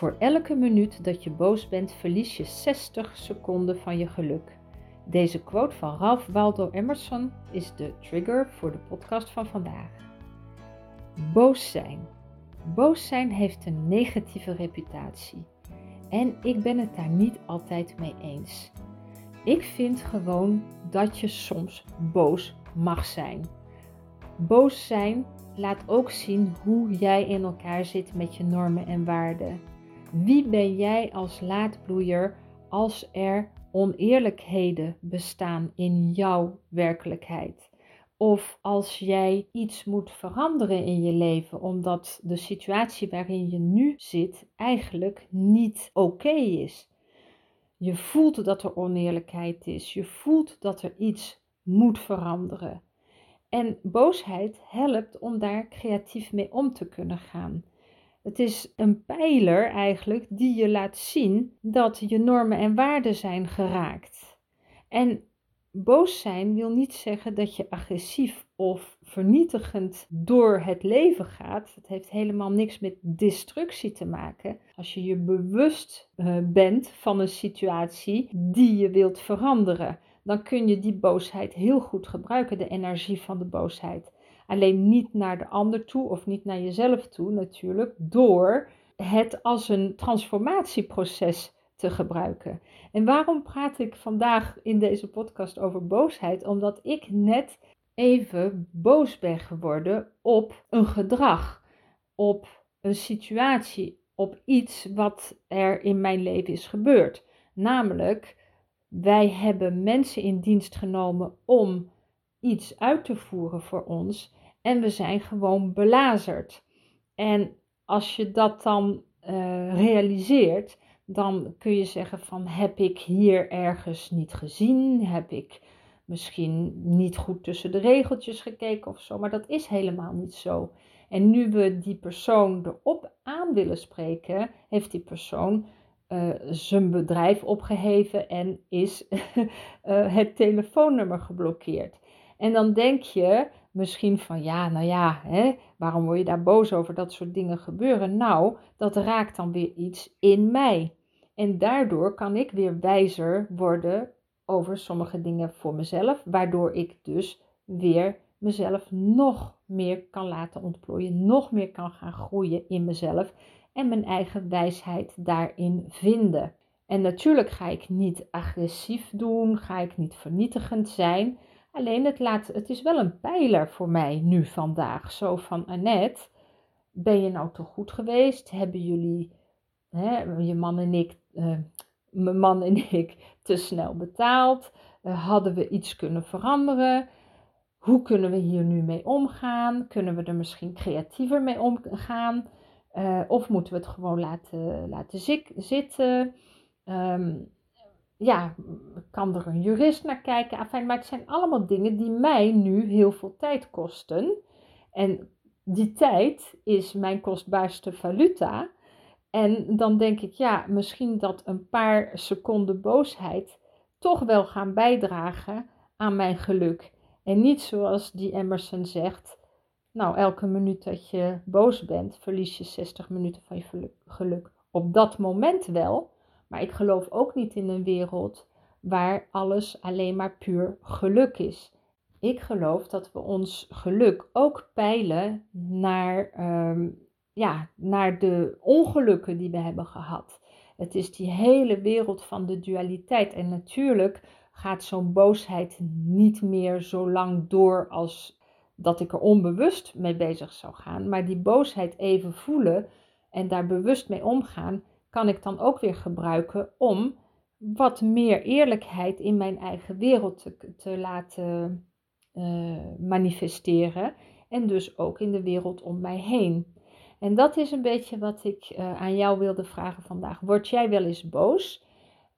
Voor elke minuut dat je boos bent, verlies je 60 seconden van je geluk. Deze quote van Ralph Waldo Emerson is de trigger voor de podcast van vandaag. Boos zijn. Boos zijn heeft een negatieve reputatie. En ik ben het daar niet altijd mee eens. Ik vind gewoon dat je soms boos mag zijn. Boos zijn laat ook zien hoe jij in elkaar zit met je normen en waarden. Wie ben jij als laadbloeier als er oneerlijkheden bestaan in jouw werkelijkheid? Of als jij iets moet veranderen in je leven omdat de situatie waarin je nu zit eigenlijk niet oké is. Je voelt dat er oneerlijkheid is. Je voelt dat er iets moet veranderen. En boosheid helpt om daar creatief mee om te kunnen gaan. Het is een pijler eigenlijk die je laat zien dat je normen en waarden zijn geraakt. En boos zijn wil niet zeggen dat je agressief of vernietigend door het leven gaat. Het heeft helemaal niks met destructie te maken. Als je je bewust eh, bent van een situatie die je wilt veranderen, dan kun je die boosheid heel goed gebruiken, de energie van de boosheid. Alleen niet naar de ander toe of niet naar jezelf toe natuurlijk, door het als een transformatieproces te gebruiken. En waarom praat ik vandaag in deze podcast over boosheid? Omdat ik net even boos ben geworden op een gedrag, op een situatie, op iets wat er in mijn leven is gebeurd. Namelijk, wij hebben mensen in dienst genomen om iets uit te voeren voor ons en we zijn gewoon belazerd. En als je dat dan uh, realiseert, dan kun je zeggen van heb ik hier ergens niet gezien? Heb ik misschien niet goed tussen de regeltjes gekeken of zo? Maar dat is helemaal niet zo. En nu we die persoon erop aan willen spreken, heeft die persoon uh, zijn bedrijf opgeheven en is uh, het telefoonnummer geblokkeerd. En dan denk je misschien van ja, nou ja, hè, waarom word je daar boos over dat soort dingen gebeuren? Nou, dat raakt dan weer iets in mij. En daardoor kan ik weer wijzer worden over sommige dingen voor mezelf, waardoor ik dus weer mezelf nog meer kan laten ontplooien, nog meer kan gaan groeien in mezelf en mijn eigen wijsheid daarin vinden. En natuurlijk ga ik niet agressief doen, ga ik niet vernietigend zijn. Alleen het, laat, het is wel een pijler voor mij nu vandaag. Zo van Annette, ben je nou toch goed geweest? Hebben jullie, hè, je man en ik, uh, mijn man en ik, te snel betaald? Uh, hadden we iets kunnen veranderen? Hoe kunnen we hier nu mee omgaan? Kunnen we er misschien creatiever mee omgaan? Uh, of moeten we het gewoon laten, laten zitten? Um, ja, kan er een jurist naar kijken? Enfin, maar het zijn allemaal dingen die mij nu heel veel tijd kosten. En die tijd is mijn kostbaarste valuta. En dan denk ik, ja, misschien dat een paar seconden boosheid toch wel gaan bijdragen aan mijn geluk. En niet zoals die Emerson zegt, nou, elke minuut dat je boos bent, verlies je 60 minuten van je geluk. Op dat moment wel, maar ik geloof ook niet in een wereld waar alles alleen maar puur geluk is. Ik geloof dat we ons geluk ook peilen naar, ehm, ja, naar de ongelukken die we hebben gehad. Het is die hele wereld van de dualiteit. En natuurlijk gaat zo'n boosheid niet meer zo lang door als dat ik er onbewust mee bezig zou gaan. Maar die boosheid even voelen en daar bewust mee omgaan, kan ik dan ook weer gebruiken om wat meer eerlijkheid in mijn eigen wereld te, te laten uh, manifesteren. En dus ook in de wereld om mij heen. En dat is een beetje wat ik uh, aan jou wilde vragen vandaag. Word jij wel eens boos?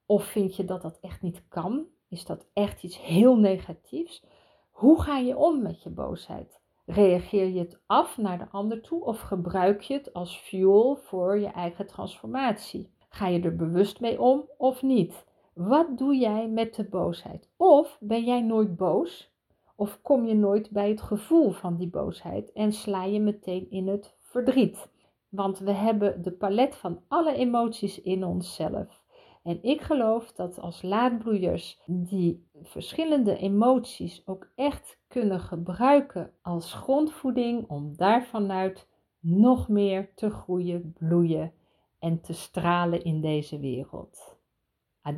Of vind je dat dat echt niet kan? Is dat echt iets heel negatiefs? Hoe ga je om met je boosheid? Reageer je het af naar de ander toe of gebruik je het als fuel voor je eigen transformatie? Ga je er bewust mee om of niet? Wat doe jij met de boosheid? Of ben jij nooit boos? Of kom je nooit bij het gevoel van die boosheid en sla je meteen in het verdriet? want we hebben de palet van alle emoties in onszelf. En ik geloof dat als laadbloeiers die verschillende emoties ook echt kunnen gebruiken als grondvoeding om daarvanuit nog meer te groeien, bloeien en te stralen in deze wereld. À